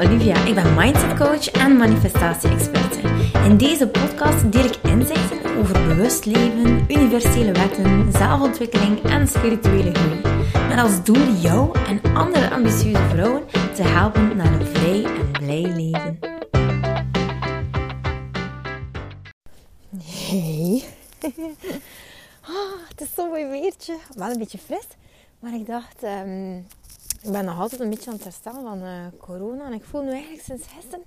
Olivia. Ik ben mindset coach en manifestatie-experte. In deze podcast deel ik inzichten over bewust leven, universele wetten, zelfontwikkeling en spirituele groei. Met als doel jou en andere ambitieuze vrouwen te helpen naar een vrij en blij leven. Hey. Oh, het is zo'n mooi weertje. Wel een beetje fris. Maar ik dacht, um, ik ben nog altijd een beetje aan het herstellen van uh, corona. En ik voel nu eigenlijk sinds gisteren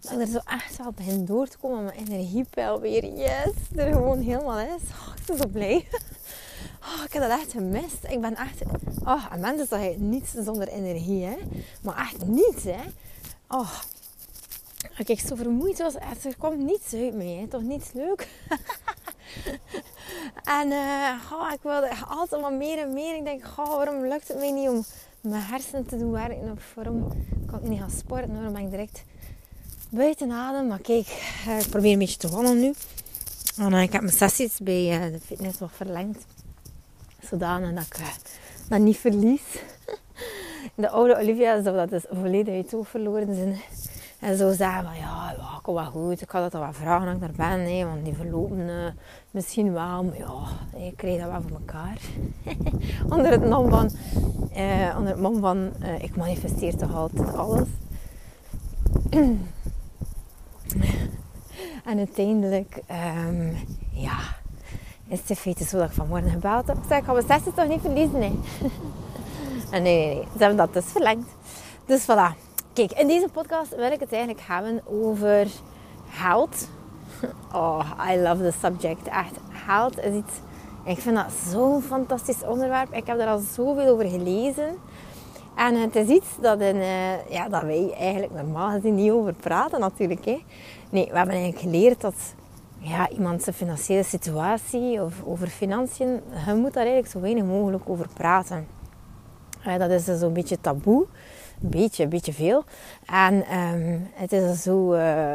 dat ik er zo echt wel begin door te komen. Mijn energiepeil weer, yes, er gewoon helemaal is. Oh, ik ben zo blij. Oh, ik heb dat echt gemist. Ik ben echt... Oh, en mensen zeggen niets zonder energie, hè. Maar echt niets, hè. Oh, als ik zo vermoeid was, er komt niets uit mij. Toch niets leuk? en uh, oh, ik wilde altijd maar meer en meer. Ik denk, oh, waarom lukt het mij niet om mijn hersenen te doen werken op vorm? Kan ik niet gaan sporten, dan ben ik direct buiten adem. Maar kijk, eh, ik probeer een beetje te wandelen nu. En, uh, ik heb mijn sessies bij de fitness nog verlengd. Zodanig dat ik dat niet verlies. De oude Olivia zou dat dus volledig uit verloren zijn. En zo zeggen van ja, ja, kom wel goed. Ik had dat wel vragen als ik er ben. Hè, want die verlopen uh, misschien wel. Maar ja, ik krijg dat wel voor elkaar. onder het mom van, uh, onder het mom van uh, ik manifesteer toch altijd alles. en uiteindelijk, um, ja, is het feite zo dat ik vanmorgen gebeld heb. Ik zei, ik ga mijn sessie toch niet verliezen, nee. en nee, nee, nee. Ze hebben dat dus verlengd. Dus voilà. Kijk, in deze podcast wil ik het eigenlijk hebben over geld. Oh, I love the subject. Echt, geld is iets... Ik vind dat zo'n fantastisch onderwerp. Ik heb daar al zoveel over gelezen. En het is iets dat, in, uh, ja, dat wij eigenlijk normaal gezien niet over praten natuurlijk. Hè. Nee, we hebben eigenlijk geleerd dat ja, iemand zijn financiële situatie of over financiën, je moet daar eigenlijk zo weinig mogelijk over praten. Uh, dat is dus zo'n beetje taboe. Beetje, beetje veel. En um, het is zo... Uh,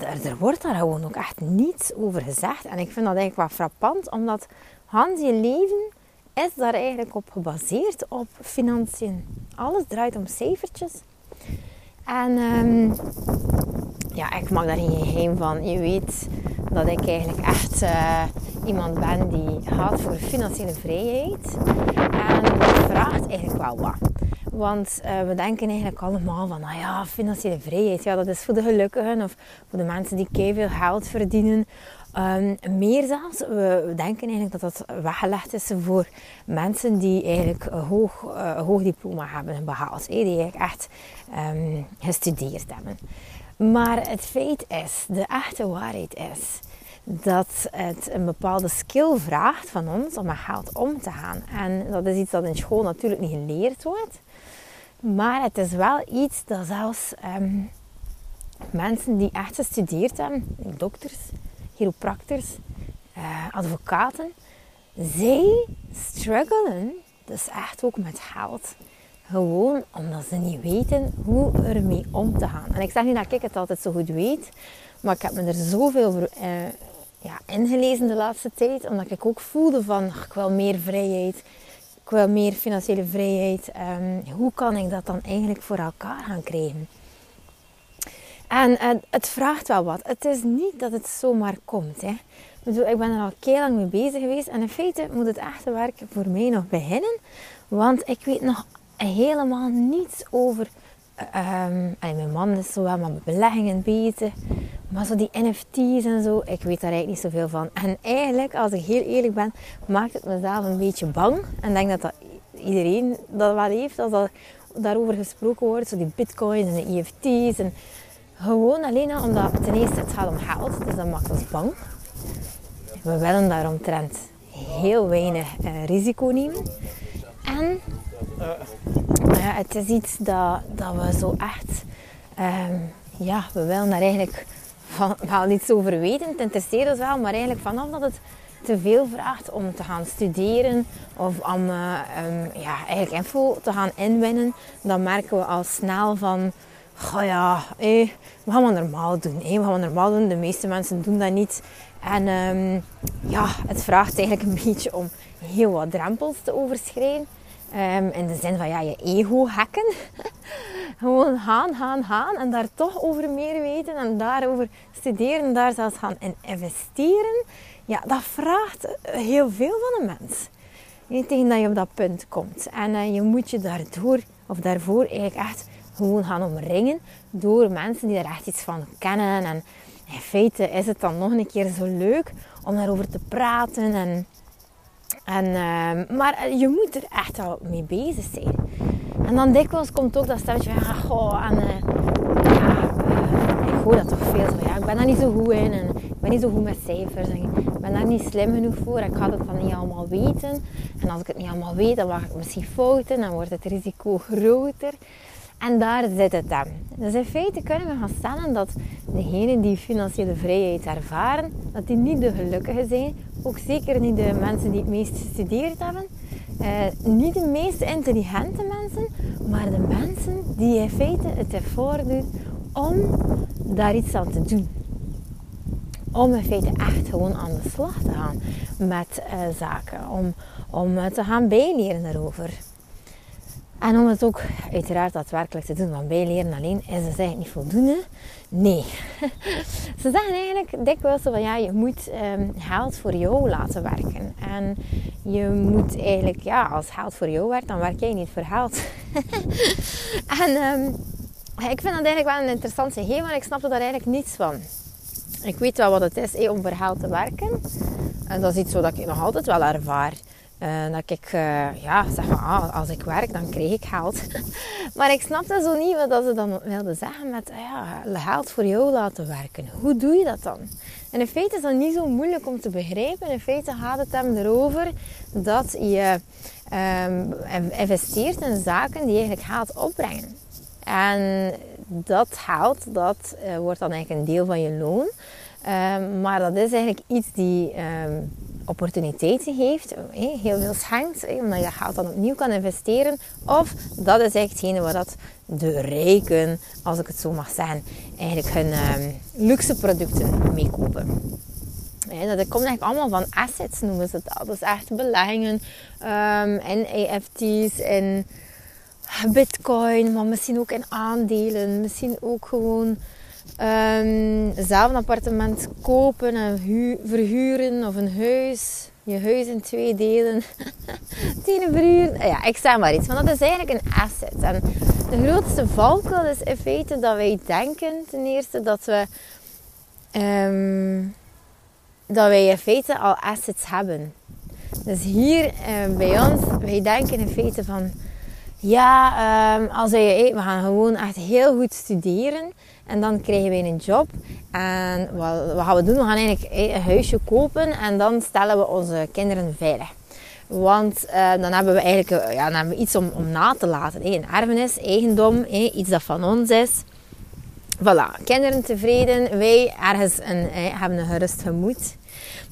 er, er, wordt daar gewoon ook echt niets over gezegd. En ik vind dat eigenlijk wel frappant, omdat Hans je leven is daar eigenlijk op gebaseerd, op financiën. Alles draait om cijfertjes. En um, ja, ik mag daar geen geheim van. Je weet dat ik eigenlijk echt uh, iemand ben die gaat voor financiële vrijheid. En vraagt eigenlijk wel wat. Want uh, we denken eigenlijk allemaal van, nou ja, financiële vrijheid, ja, dat is voor de gelukkigen of voor de mensen die veel geld verdienen. Um, meer zelfs, we, we, denken eigenlijk dat dat weggelegd is voor mensen die eigenlijk een hoog, uh, hoog diploma hebben behaald. die eigenlijk echt um, gestudeerd hebben. Maar het feit is, de echte waarheid is, dat het een bepaalde skill vraagt van ons om met geld om te gaan. En dat is iets dat in school natuurlijk niet geleerd wordt. Maar het is wel iets dat zelfs um, mensen die echt gestudeerd hebben, dokters, chiropractors, uh, advocaten, zij struggelen dus echt ook met geld. Gewoon omdat ze niet weten hoe ermee om te gaan. En ik zeg niet dat ik het altijd zo goed weet, maar ik heb me er zoveel over uh, ja, ingelezen de laatste tijd. Omdat ik ook voelde van, ik wil meer vrijheid. Wil meer financiële vrijheid. Um, hoe kan ik dat dan eigenlijk voor elkaar gaan krijgen? En uh, het vraagt wel wat. Het is niet dat het zomaar komt. Hè. Ik, ben er al heel lang mee bezig geweest. En in feite moet het echte werk voor mij nog beginnen. Want ik weet nog helemaal niets over... Um, mijn man is zo wel met beleggingen bezig. Maar zo die NFT's en zo, ik weet daar eigenlijk niet zoveel van. En eigenlijk, als ik heel eerlijk ben, maakt het mezelf een beetje bang. En denk dat, dat iedereen dat wel heeft, als dat daarover gesproken wordt. Zo die bitcoins en de EFT's. En gewoon alleen al omdat ten eerste het gaat om geld. Dus dat maakt ons bang. We willen daaromtrent heel weinig uh, risico nemen. En ja, het is iets dat, dat we zo echt... Um, ja, we willen daar eigenlijk van, wel niets over weten. Het interesseert ons wel, maar eigenlijk vanaf dat het te veel vraagt om te gaan studeren of om uh, um, ja, eigenlijk info te gaan inwinnen, dan merken we al snel van, oh ja, hey, we gaan het normaal doen. Hey, we gaan het normaal doen. De meeste mensen doen dat niet. En um, ja, het vraagt eigenlijk een beetje om heel wat drempels te overschrijden. Um, in de zin van ja, je ego hacken. Gewoon gaan, gaan, gaan. En daar toch over meer weten. En daarover studeren. Daar zelfs gaan in investeren. Ja, dat vraagt heel veel van een mens. Niet tegen dat je op dat punt komt. En uh, je moet je daardoor, of daarvoor eigenlijk echt gewoon gaan omringen. Door mensen die er echt iets van kennen. En in feite is het dan nog een keer zo leuk om daarover te praten. En en, uh, maar eh, je moet er echt wel mee bezig zijn. En dan dikwijls komt ook dat stemmetje van, ja, goh, ja, uh, ik hoor dat toch veel zo, ja, ik ben daar niet zo goed in en ik ben niet zo goed met cijfers en ik ben daar niet slim genoeg voor ik ga het dan niet allemaal weten. En als ik het niet allemaal weet, dan maak ik misschien fouten, dan wordt het risico groter. En daar zit het dan. Dus in feite kunnen we gaan stellen dat degenen die financiële vrijheid ervaren, dat die niet de gelukkigen zijn. Ook zeker niet de mensen die het meest gestudeerd hebben. Eh, niet de meest intelligente mensen, maar de mensen die in feite het ervoor doen om daar iets aan te doen. Om in feite echt gewoon aan de slag te gaan met uh, zaken. Om, om te gaan bijleren daarover. En om het ook uiteraard daadwerkelijk te doen, want bijleren alleen is het eigenlijk niet voldoende. Nee. Ze zeggen eigenlijk dikwijls van ja, je moet um, geld voor jou laten werken. En je moet eigenlijk, ja, als geld voor jou werkt, dan werk jij niet voor geld. en um, ik vind dat eigenlijk wel een interessant gegeven, maar ik snap er daar eigenlijk niets van. Ik weet wel wat het is om voor geld te werken. En dat is iets wat ik nog altijd wel ervaar. Uh, dat ik uh, ja, zeg van, ah, als ik werk, dan krijg ik geld. maar ik snapte zo niet wat ze dan wilden zeggen met ja, geld voor jou laten werken. Hoe doe je dat dan? En in feite is dat niet zo moeilijk om te begrijpen. In feite gaat het hem erover dat je um, investeert in zaken die eigenlijk geld opbrengen. En dat geld, dat uh, wordt dan eigenlijk een deel van je loon. Um, maar dat is eigenlijk iets die um, opportuniteiten geeft, heel veel schenkt, omdat je geld dan opnieuw kan investeren. Of dat is echt waar dat de rijken, als ik het zo mag zeggen, eigenlijk hun um, luxe producten mee kopen. Dat komt eigenlijk allemaal van assets, noemen ze dat. Is echt beleggingen um, in EFT's, in bitcoin, maar misschien ook in aandelen. Misschien ook gewoon Um, zelf een appartement kopen en verhuren of een huis. Je huis in twee delen. Tien verhuren. Ja, ik zeg maar iets. Want dat is eigenlijk een asset. En de grootste valkuil is in feite dat wij denken ten eerste dat we... Um, dat wij in feite al assets hebben. Dus hier uh, bij ons, wij denken in feite van... Ja, um, als je, we gaan gewoon echt heel goed studeren. En dan krijgen we een job. En wat, gaan we doen? We gaan eigenlijk een huisje kopen en dan stellen we onze kinderen veilig. Want uh, dan hebben we eigenlijk uh, ja, dan hebben we iets om, om na te laten. Een erfenis, eigendom, iets dat van ons is. Voilà, kinderen tevreden, wij ergens een, hebben een gerust gemoed.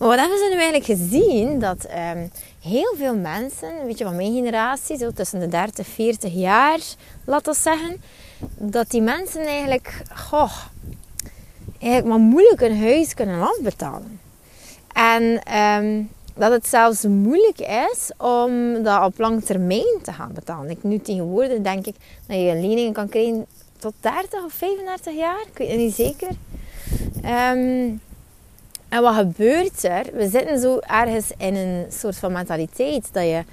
Maar wat hebben ze nu eigenlijk gezien? Dat um, heel veel mensen, weet je, van mijn generatie, zo tussen de 30 en 40 jaar, laten we zeggen, dat die mensen eigenlijk, goh, eigenlijk maar moeilijk een huis kunnen afbetalen. En um, dat het zelfs moeilijk is om dat op lang termijn te gaan betalen. Ik nu tegenwoordig denk ik dat je leningen kan krijgen tot 30 of 35 jaar. Ik weet het niet zeker. Um, en wat gebeurt er? We zitten zo ergens in een soort van mentaliteit dat je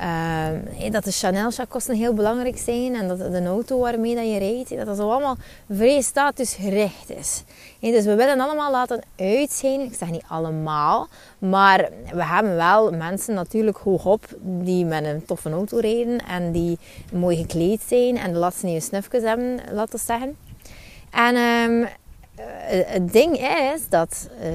uh, dat de Chanel kosten heel belangrijk zijn en dat de auto waarmee dat je rijdt, dat dat zo allemaal vrij statusgericht is. dus we willen allemaal laten uitzien, ik zeg niet allemaal, maar we hebben wel mensen natuurlijk hoogop die met een toffe auto rijden en die mooi gekleed zijn en de laatste nieuwe snufjes hebben, laten zeggen. En um, het ding is dat uh,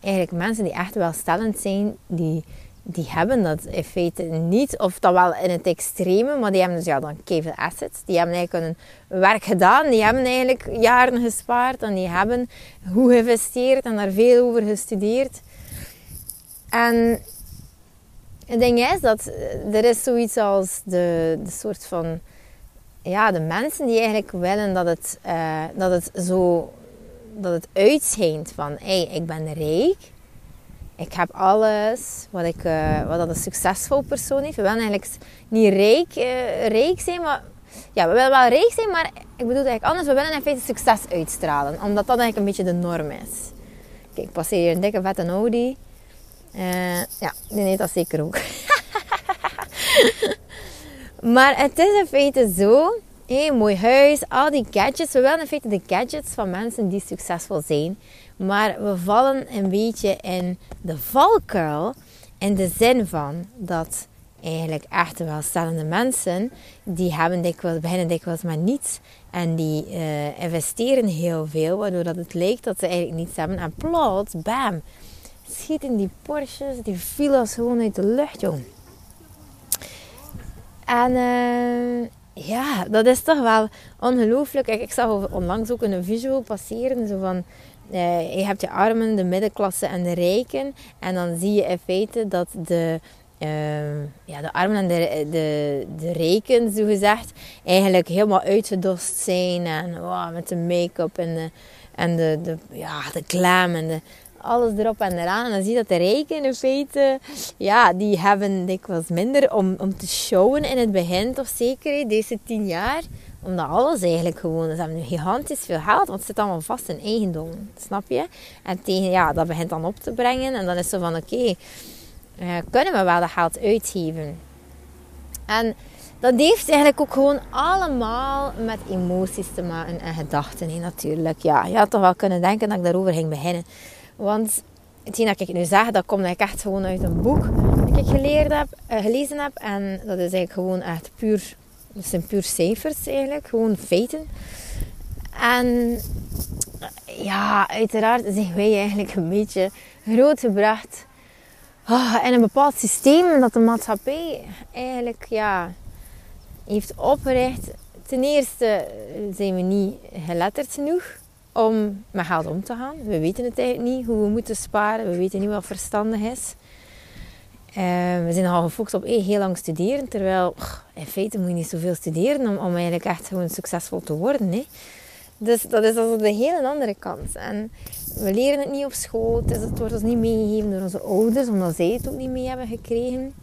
eigenlijk mensen die echt wel stellend zijn, die die hebben dat in feite niet. Of dan wel in het extreme, maar die hebben dus ja, dan keveel assets. Die hebben eigenlijk hun werk gedaan. Die hebben eigenlijk jaren gespaard en die hebben goed geïnvesteerd en daar veel over gestudeerd. En het ding is dat er is zoiets als de, de soort van... Ja, de mensen die eigenlijk willen dat het, uh, dat het zo... Dat het uitschijnt van, hé, hey, ik ben rijk ik heb alles wat, ik, uh, wat een succesvol persoon heeft. We willen eigenlijk niet rijk, uh, rijk zijn, maar ja, we willen wel rijk zijn, maar ik bedoel eigenlijk anders. We willen in feite succes uitstralen, omdat dat eigenlijk een beetje de norm is. Kijk, ik passeer hier een dikke vette Audi. Uh, ja, die neemt dat zeker ook. maar het is in feite zo. Hey, mooi huis, al die gadgets. We willen in feite de gadgets van mensen die succesvol zijn. Maar we vallen een beetje in de valkuil. In de zin van dat eigenlijk echt welstellende mensen, die hebben dikwijls, beginnen dikwijls met niets. En die uh, investeren heel veel, waardoor dat het lijkt dat ze eigenlijk niets hebben. En plots, bam, schieten die Porsches, die villa's gewoon uit de lucht, jong. En uh, ja, dat is toch wel ongelooflijk. Ik, zag onlangs ook een visual passeren, zo van... Uh, je hebt je armen, de middenklasse en de rijken. En dan zie je in feite dat de, uh, ja, de armen en de, de, de rijken, zo gezegd, eigenlijk helemaal uitgedost zijn. En wow, met de make-up en de, en de, de, ja, de glam en de, alles erop en eraan. En dan zie je dat de rijken in feite, ja, die hebben dikwijls minder om, om te showen in het begin, toch zeker, deze tien jaar. Omdat alles eigenlijk gewoon, ze hebben nu gigantisch veel geld, want het zit allemaal vast in eigendom, snap je? En tegen, ja, dat begint dan op te brengen en dan is het zo van, oké, uh, kunnen we wel dat geld uitgeven? En dat heeft eigenlijk ook gewoon allemaal met emoties te maken en gedachten. natuurlijk. Ja, je had toch wel kunnen denken dat ik daarover ging beginnen. Want hetgeen dat ik nu zeg, dat komt eigenlijk echt gewoon uit een boek dat ik geleerd heb, uh, gelezen heb. En dat is eigenlijk gewoon echt puur, dat zijn puur cijfers eigenlijk, gewoon feiten. En ja, uiteraard zijn wij eigenlijk een beetje grootgebracht oh, in een bepaald systeem dat de maatschappij eigenlijk ja, heeft opgericht. Ten eerste zijn we niet geletterd genoeg om met geld om te gaan. We weten het eigenlijk niet hoe we moeten sparen. We weten niet wat verstandig is. Uh, we zijn al gefocust op heel lang studeren. Terwijl in feite moet je niet zoveel studeren om, om eigenlijk echt gewoon succesvol te worden. Hè. Dus dat is also de hele andere kant. En we leren het niet op school. Het wordt ons niet meegegeven door onze ouders, omdat zij het ook niet mee hebben gekregen.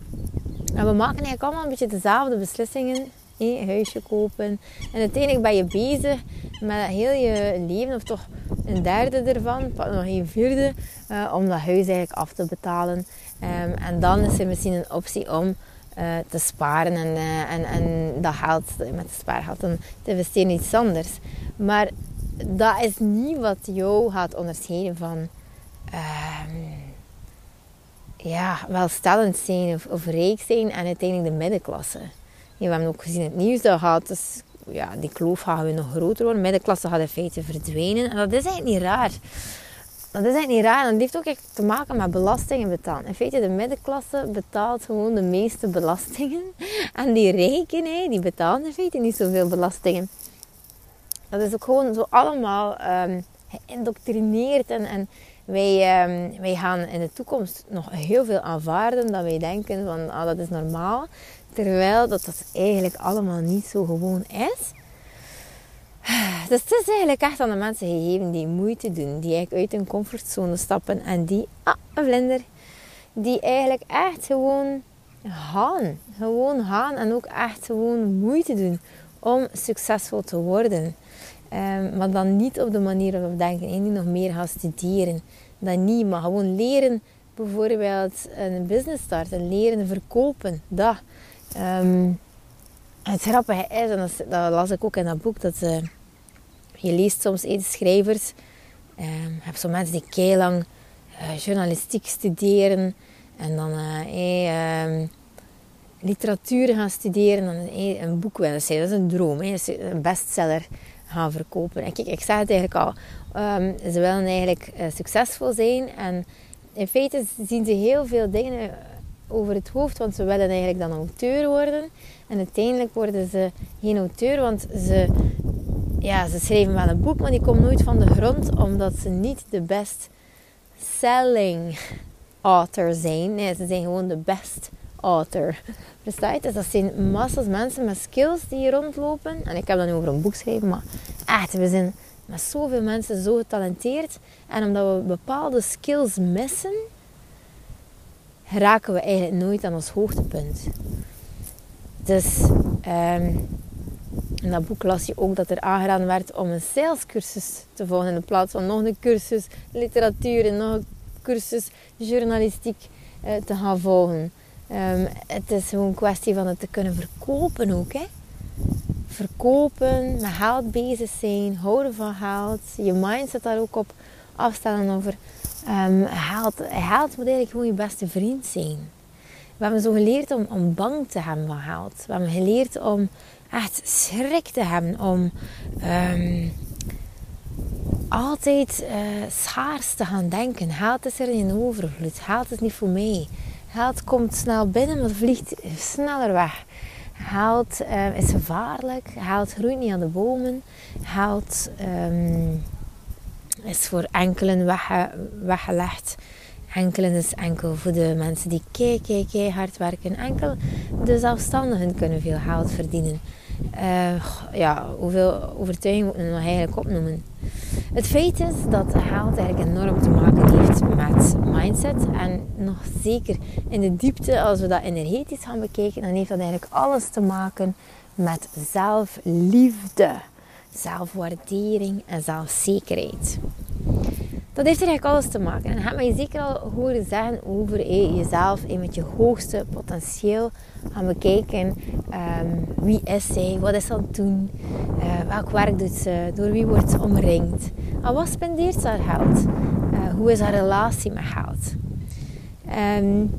En we maken eigenlijk allemaal een beetje dezelfde beslissingen een huisje kopen. En uiteindelijk ben je bezig met heel je leven, of toch een derde ervan, nog een vierde, uh, om dat huis eigenlijk af te betalen. Um, en dan is er misschien een optie om uh, te sparen en, uh, en, en dat geld, met het spaargeld, te investeren in iets anders. Maar dat is niet wat jou gaat onderscheiden van um, ja, welstellend zijn of, of rijk zijn en uiteindelijk de middenklasse we hebben ook gezien het nieuws dat gaat, dus, ja, die kloof gaat weer nog groter worden. Middenklasse gaat in feite verdwijnen. En dat is eigenlijk niet raar. Dat is eigenlijk niet raar. En dat heeft ook echt te maken met belastingen betalen. In feite, de middenklasse betaalt gewoon de meeste belastingen. En die rijken, die betalen in feite niet zoveel belastingen. Dat is ook gewoon zo allemaal um, geïndoctrineerd. En, en wij, um, wij gaan in de toekomst nog heel veel aanvaarden. Dat wij denken van, ah, dat is normaal. Terwijl dat, dat eigenlijk allemaal niet zo gewoon is. Dus het is eigenlijk echt aan de mensen gegeven die moeite doen. Die eigenlijk uit hun comfortzone stappen. En die, ah, een vlinder. Die eigenlijk echt gewoon gaan. Gewoon gaan en ook echt gewoon moeite doen om succesvol te worden. Um, maar dan niet op de manier waarop denken. En niet nog meer gaan studeren. Dan niet, maar gewoon leren bijvoorbeeld een business starten. Leren verkopen. Dat. Um, het grappige is, en dat, las ik ook in dat boek, dat uh, je leest soms eens schrijvers, um, je hebt zo mensen die keilang uh, journalistiek studeren en dan uh, um, literatuur gaan studeren en een, een boek willen schrijven. Dat is een droom, een bestseller gaan verkopen. En kijk, ik zeg het eigenlijk al, ze willen eigenlijk succesvol zijn en in feite zien ze heel veel dingen over het hoofd, want ze willen eigenlijk dan auteur worden. En uiteindelijk worden ze geen auteur, want ze, ja, ze schrijven wel een boek, maar die komt nooit van de grond, omdat ze niet de best selling author zijn. Nee, ze zijn gewoon de best author. Verstaat Dus dat zijn massas mensen met skills die hier rondlopen. En ik heb dan nu over een boek schrijven, maar echt, we zijn met zoveel mensen zo getalenteerd. En omdat we bepaalde skills missen, raken we eigenlijk nooit aan ons hoogtepunt. Dus um, in dat boek las je ook dat er aangeraden werd om een salescursus te volgen in plaats van nog een cursus literatuur en nog een cursus journalistiek uh, te gaan volgen. Um, het is gewoon een kwestie van het te kunnen verkopen ook. Hè? Verkopen, met geld bezig zijn, houden van geld, je mindset daar ook op afstellen over um, geld. Geld moet eigenlijk gewoon je beste vriend zijn. We hebben zo geleerd om, om bang te hebben van geld. We hebben geleerd om echt schrik te hebben. Om um, altijd uh, schaars te gaan denken. Geld is er in overvloed. Geld is niet voor mij. Geld komt snel binnen, maar vliegt sneller weg. Geld uh, is gevaarlijk. Geld groeit niet aan de bomen. Geld um, is voor enkelen wegge weggelegd. Enkelen is enkel voor de mensen die kei, kei, kei hard werken. Enkel de zelfstandigen kunnen veel geld verdienen. Uh, ja, hoeveel overtuiging moet ik nog eigenlijk opnoemen? Het feit is dat geld eigenlijk enorm te maken heeft met mindset. En nog zeker in de diepte, als we dat energetisch gaan bekijken, dan heeft dat eigenlijk alles te maken met zelfliefde, zelfwaardering en zelfzekerheid. Dat heeft eigenlijk alles te maken. En dat heb je zeker al horen zeggen over jezelf en met je hoogste potentieel gaan bekijken. Um, wie is zij? Wat is ze aan het doen? Uh, welk werk doet ze? Door wie wordt ze omringd? En wat spendeert ze haar geld? Uh, hoe is haar relatie met geld? Um,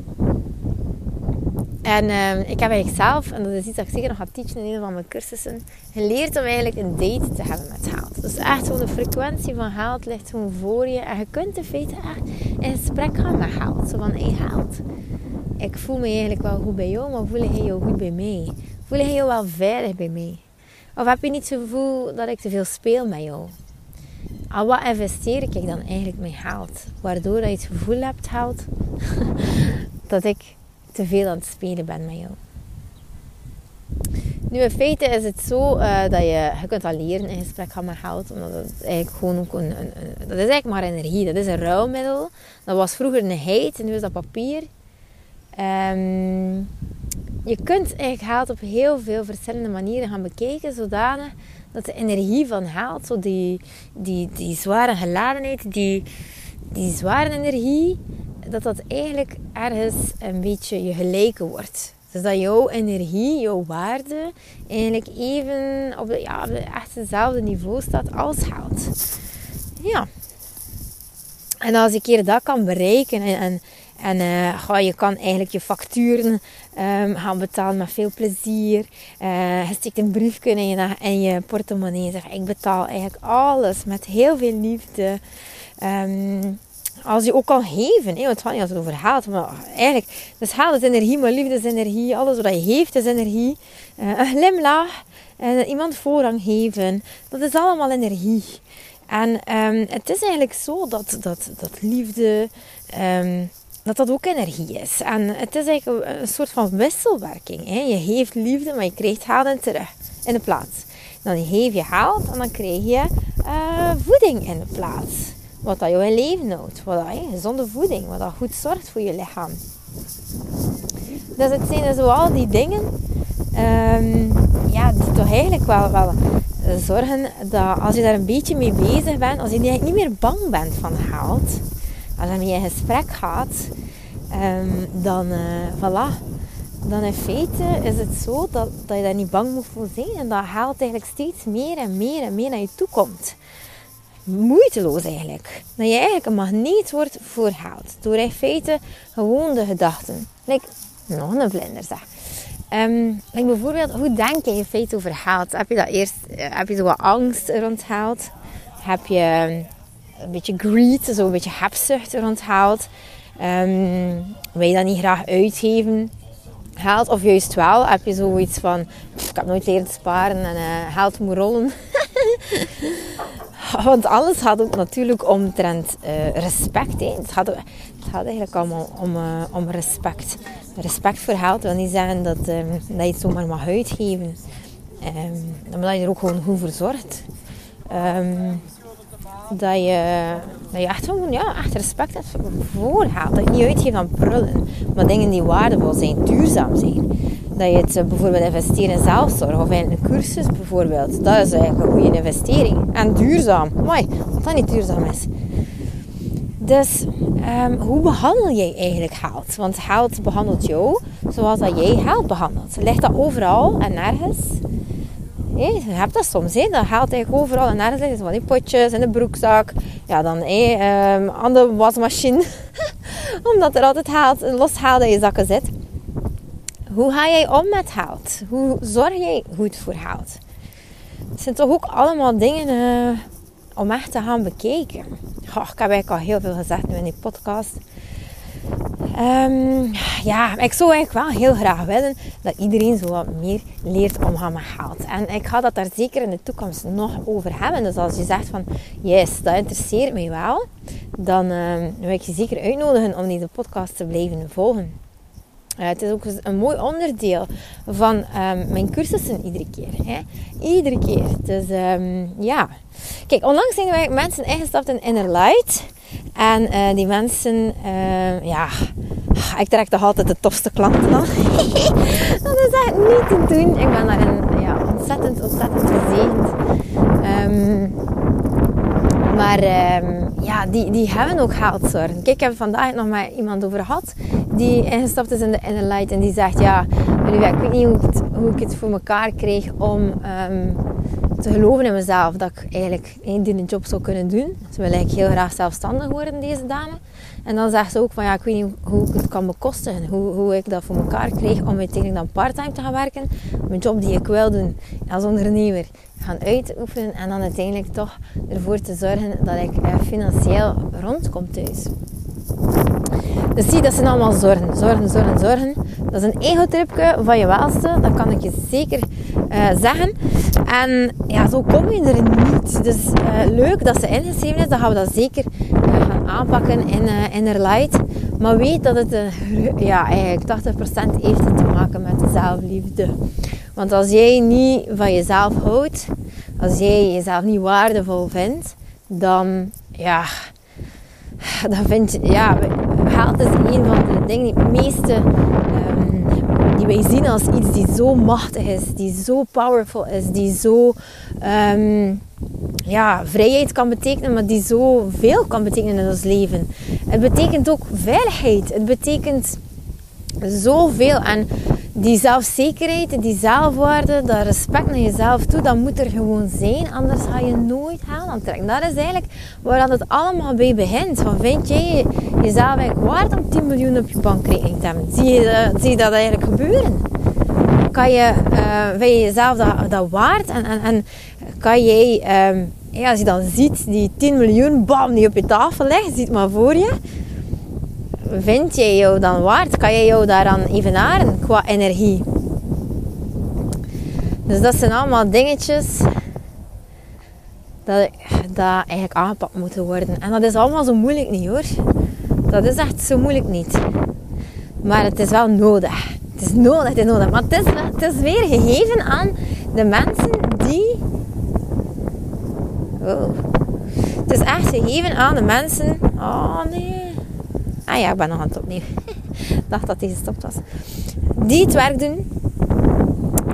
en uh, ik heb eigenlijk zelf, en dat is iets dat ik zeker nog ga teachen in een van mijn cursussen, geleerd om eigenlijk een date te hebben met geld. Dus echt gewoon de frequentie van geld ligt gewoon voor je. En je kunt in feite echt in gesprek gaan met geld. Zo van, hey, geld, ik voel me eigenlijk wel goed bij jou, maar voel jij jou goed bij mij? Voel jij jou wel veilig bij mij? Of heb je niet het gevoel dat ik te veel speel met jou? Al wat investeer ik dan eigenlijk met geld? Waardoor dat je het gevoel hebt, geld, dat ik te veel aan het spelen ben met jou. Nu, in feite is het zo uh, dat je, je kunt al leren in gesprek gaan met geld. Omdat het eigenlijk gewoon ook een, een, dat is eigenlijk maar energie. Dat is een ruilmiddel. Dat was vroeger een heid en nu is dat papier. Um, je kunt eigenlijk geld op heel veel verschillende manieren gaan bekijken. Zodanig dat de energie van geld, zo die, die, die zware geladenheid, die, die zware energie, dat dat eigenlijk ergens een beetje je gelijke wordt. Dus dat jouw energie, jouw waarde, eigenlijk even op, de, ja, op de echt hetzelfde niveau staat als geld. Ja. En als ik hier dat kan bereiken en, en, en uh, je kan eigenlijk je facturen um, gaan betalen met veel plezier. Uh, je een briefje in je, in je portemonnee en zegt ik betaal eigenlijk alles met heel veel liefde. Um, als je ook kan geven, hè, want het gaat niet altijd over haat, maar eigenlijk, dus haat is energie, maar liefde is energie, alles wat je heeft is energie. Uh, een glimlach, uh, iemand voorrang geven, dat is allemaal energie. En um, het is eigenlijk zo dat, dat, dat liefde, um, dat dat ook energie is. En het is eigenlijk een, soort van wisselwerking. Hè. Je geeft liefde, maar je krijgt haat terug in de plaats. Dan geef je haat en dan krijg je uh, voeding in de plaats. Wat dat je leven houdt. Wat dat, gezonde voeding. Wat dat goed zorgt voor je lichaam. Dus het zijn zo al die dingen um, ja, die toch eigenlijk wel, wel zorgen dat als je daar een beetje mee bezig bent, als je niet meer bang bent van geld, als je mee in gesprek gaat, um, dan uh, voilà. Dan in feite is het zo dat, dat je daar niet bang moet voor zijn en dat geld eigenlijk steeds meer en meer en meer naar je toe komt moeiteloos eigenlijk. Dat je eigenlijk een magneet wordt voor geld. Door in feite gewoon de gedachten. Like, nog een vlinder zeg. Like bijvoorbeeld, hoe denk je in feite over? Heb je dat eerst, eh, heb je zo wat angst rond? Heb je een beetje greed, zo een beetje hebzucht rond geld? Um, wil je dat niet graag uitgeven? Geld, of juist wel, heb je zoiets van, ik heb nooit leren sparen en uh, geld moet rollen. Want alles gaat ook natuurlijk omtrent uh, respect. Het, gaat, het gaat eigenlijk allemaal om, uh, om respect. Respect voor geld wil niet zeggen dat, um, dat je het zomaar mag uitgeven. Um, maar dat je er ook gewoon goed voor zorgt. Um, dat je, echt, ja, echt respect hebt voor geld. Dat je niet uitgeeft aan prullen, maar dingen die waardevol zijn, duurzaam zijn. Dat je het eh, bijvoorbeeld investeert in zelfzorg of in een cursus bijvoorbeeld. Dat is eigenlijk een goede investering. En duurzaam. Mooi, wat dat niet duurzaam is. Dus um, hoe behandel jij eigenlijk geld? Want geld behandelt jou zoals dat jij geld behandelt. Ligt dat overal en nergens? Hey, je hebt dat soms, hè? dat geld eigenlijk overal en nergens ligt. Van die potjes in de broekzak. Ja, dan hey, um, aan de wasmachine. Omdat er altijd geld, los geld in je zakken zit. Hoe ga jij om met geld? Hoe zorg jij goed voor geld? Het zijn toch ook allemaal dingen uh, om echt te gaan bekijken. Oh, ik heb eigenlijk al heel veel gezegd in die podcast. Um, ja, ik zou eigenlijk wel heel graag willen dat iedereen zo wat meer leert omgaan met geld. En ik ga dat daar zeker in de toekomst nog over hebben. Dus als je zegt van, yes, dat interesseert mij wel, dan um, wil ik je zeker uitnodigen om deze podcast te blijven volgen. Uh, het is ook een mooi onderdeel van um, mijn cursussen iedere keer. Hè? Iedere keer. Dus um, ja. Kijk, onlangs zijn wij mensen ingestapt in Inner Light. En uh, die mensen, uh, ja, ik trek toch altijd de tofste klanten aan. dat is echt niet te doen. Ik ben daarin ja, ontzettend, ontzettend gezegend. Um, maar ehm, ja, die, die hebben ook geldzorgen. Kijk, ik heb vandaag nog met iemand over gehad die ingestapt is in de Inner Light en die zegt: Ja, ik weet niet hoe, het, hoe ik het voor elkaar kreeg om um, te geloven in mezelf dat ik eigenlijk een job zou kunnen doen. Ze wil eigenlijk heel graag zelfstandig worden, deze dame. En dan zegt ze ook van ja, ik weet niet hoe ik het kan bekostigen. Hoe, hoe ik dat voor elkaar kreeg om uiteindelijk dan parttime te gaan werken. Mijn job die ik wil doen als ondernemer gaan uitoefenen. En dan uiteindelijk toch ervoor te zorgen dat ik eh, financieel rondkom thuis. Dus zie, dat zijn allemaal zorgen, zorgen, zorgen, zorgen. Dat is een ego-tripje van je welste, dat kan ik je zeker uh, zeggen. En ja, zo kom je er niet. Dus uh, leuk dat ze ingeschreven is, dan gaan we dat zeker uh, aanpakken in Inner Light. Maar weet dat het ja, eigenlijk 80% heeft te maken met zelfliefde. Want als jij niet van jezelf houdt, als jij jezelf niet waardevol vindt, dan ja, dan vind je, ja, geld is een van de dingen die het meeste die wij zien als iets die zo machtig is, die zo powerful is, die zo um, ja, vrijheid kan betekenen, maar die zo veel kan betekenen in ons leven. Het betekent ook veiligheid. Het betekent zoveel. En die zelfzekerheid, die zelfwaarde, dat respect naar jezelf toe, dat moet er gewoon zijn. Anders ga je nooit aan aantrekken. Dat is eigenlijk waar het allemaal bij begint. Van vind jij jezelf eigenlijk waard om 10 miljoen op je bankrekening te hebben? Zie je, zie je dat eigenlijk gebeuren? Kan je, uh, vind je jezelf dat, dat waard? En, en, en kan jij, um, ja, als je dan ziet die 10 miljoen, bam, die op je tafel ligt, ziet maar voor je vind jij jou dan waard? Kan jij jou daaraan evenaren qua energie? Dus dat zijn allemaal dingetjes dat, dat eigenlijk aangepakt moeten worden. En dat is allemaal zo moeilijk niet hoor. Dat is echt zo moeilijk niet. Maar het is wel nodig. Het is nodig, het is nodig. Maar het is, het is weer gegeven aan de mensen die... Oh. Het is echt gegeven aan de mensen... Oh nee Ah ja, ik ben nog aan het opnieuw. ik dacht dat deze gestopt was. Die het werk doen.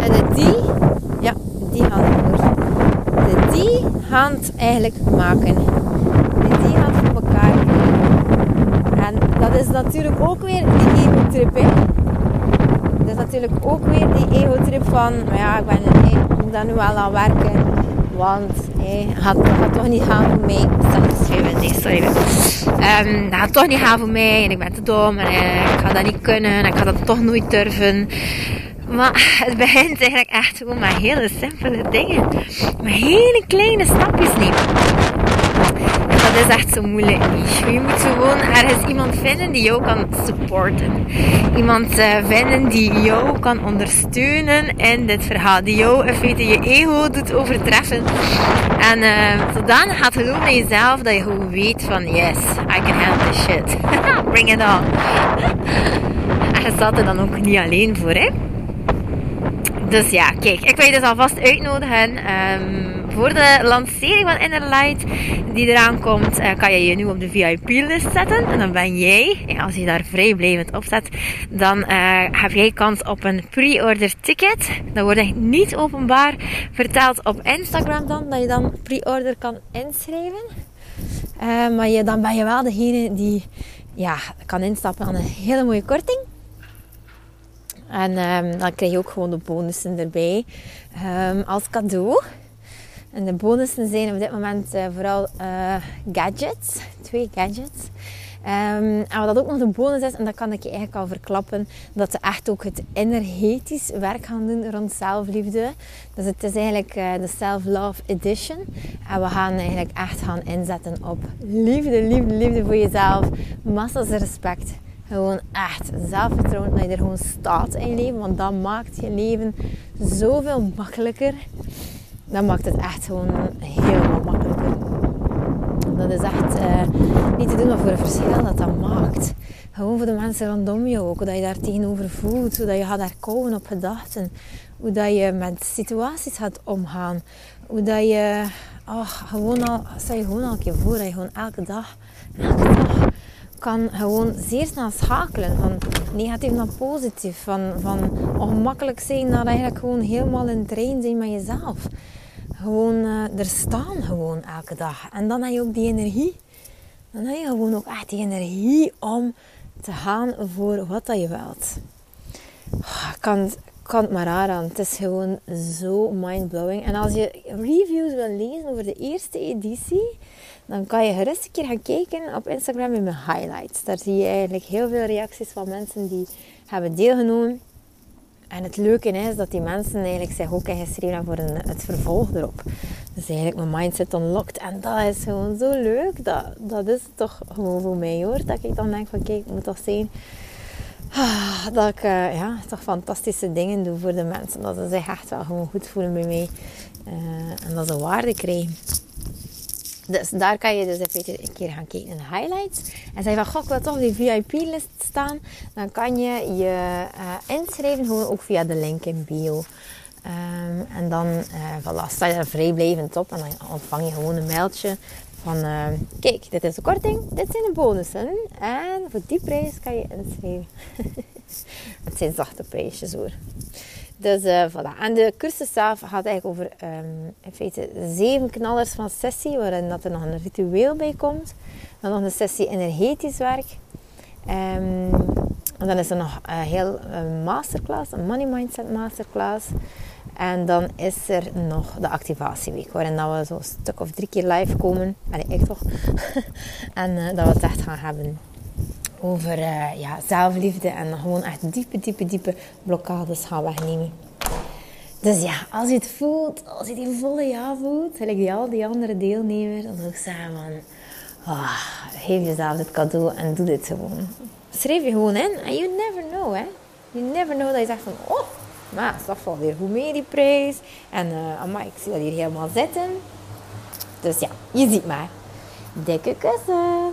En de die, ja, die gaan het De die gaan het eigenlijk maken. De die gaan het voor elkaar En dat is natuurlijk ook weer die ego-trip. Dat is natuurlijk ook weer die ego-trip van, maar ja, ik ben ik moet daar nu wel aan werken. Want hey, gaat, toch niet gaan voor mij. Nee. Um, dat gaat toch niet gaan voor mij. En ik ben te dom. En ik ga dat niet kunnen. En ik ga dat toch nooit durven. Maar het begint eigenlijk echt gewoon met hele simpele dingen. Met hele kleine stapjes nemen dat is echt zo moeilijk Je moet gewoon ergens iemand vinden die jou kan supporten. Iemand uh, vinden die jou kan ondersteunen in dit verhaal. Die jou in feite je ego doet overtreffen. En uh, zodanig gaat geloven in jezelf dat je gewoon weet van yes, I can handle this shit. Bring it on. en je staat er dan ook niet alleen voor hè. Dus ja, kijk, ik wil je dus alvast uitnodigen. Um, voor de lancering van Innerlight die eraan komt, uh, kan je je nu op de VIP-list zetten. En dan ben jij, als je daar vrijblijvend op zet, dan uh, heb jij kans op een pre-order ticket. Dat wordt niet openbaar verteld op Instagram dan, dat je dan pre-order kan inschrijven. Maar je, dan ben je wel degene die ja, kan instappen aan een hele mooie korting. En um, dan krijg je ook gewoon de bonussen erbij um, als cadeau. En de bonussen zijn op dit moment uh, vooral uh, gadgets. Twee gadgets. Um, en wat dat ook nog de bonus is, en dat kan ik je eigenlijk al verklappen, dat ze echt ook het energetisch werk gaan doen rond zelfliefde. Dus het is eigenlijk uh, de Self-Love Edition. En we gaan eigenlijk echt gaan inzetten op liefde, liefde, liefde voor jezelf. Massa's respect gewoon echt zelfvertrouwen dat je er gewoon staat in je leven. Want dat maakt je leven zoveel makkelijker. Dat maakt het echt gewoon helemaal makkelijker. Dat is echt uh, niet te doen wat voor een verschil dat dat maakt. Gewoon voor de mensen rondom je ook. Hoe dat je daar tegenover voelt. Hoe dat je gaat daar komen op gedachten. Hoe dat je met situaties gaat omgaan. Hoe dat je... Gewoon al... Stel je gewoon een keer voor dat je gewoon elke dag... Elke dag kan gewoon zeer snel schakelen van negatief naar positief. Van, van ongemakkelijk zijn naar eigenlijk gewoon helemaal in trein zijn met jezelf. Gewoon uh, er staan gewoon elke dag. En dan heb je ook die energie. Dan heb je gewoon ook echt die energie om te gaan voor wat dat je wilt. Oh, ik kan, kan maar aan. Het is gewoon zo mindblowing. En als je reviews wil lezen over de eerste editie dan kan je gerust een keer gaan kijken op Instagram in mijn highlights. Daar zie je eigenlijk heel veel reacties van mensen die hebben deelgenomen. En het leuke is dat die mensen eigenlijk zich ook ingeschreven voor een, het vervolg erop. Dus eigenlijk mijn mindset unlocked. En dat is gewoon zo leuk. Dat, dat is toch gewoon voor mij hoor. Dat ik dan denk van kijk, het moet toch zijn ah, dat ik uh, ja, toch fantastische dingen doe voor de mensen. Dat ze zich echt wel gewoon goed voelen bij mij. Uh, en dat ze waarde krijgen. Dus daar kan je dus even een keer gaan kijken in de highlights. En zeg van, goh, ik wil toch die VIP-list staan. Dan kan je je uh, inschrijven, gewoon ook via de link in bio. Um, en dan uh, voilà, sta je er vrijblijvend op. En dan ontvang je gewoon een mailtje van... Uh, kijk, dit is de korting, dit zijn de bonussen. En voor die prijs kan je inschrijven. Het zijn zachte prijsjes hoor. Dus uh, voilà. En de cursus zelf gaat eigenlijk over um, in feite zeven knallers van sessie, waarin dat er nog een ritueel bij komt. Dan nog een sessie energetisch werk. Um, en dan is er nog een heel een masterclass, een money mindset masterclass. En dan is er nog de activatieweek, waarin dat we zo'n stuk of drie keer live komen. Allee, ik toch. en uh, dat we het echt gaan hebben over uh, ja, zelfliefde en gewoon echt diepe, diepe, diepe blokkades gaan wegnemen. Dus ja, als je het voelt, als je die volle ja voelt, gelijk die al die andere deelnemers, dan ik zeggen van, oh, geef jezelf het cadeau en doe dit gewoon. Schrijf je gewoon in you never know, hè. You never know dat je zegt van, oh, maar dat valt weer goed mee die prijs. En uh, amai, ik zie dat hier helemaal zitten. Dus ja, je ziet maar. Dikke kussen!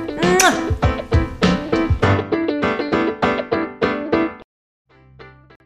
啊！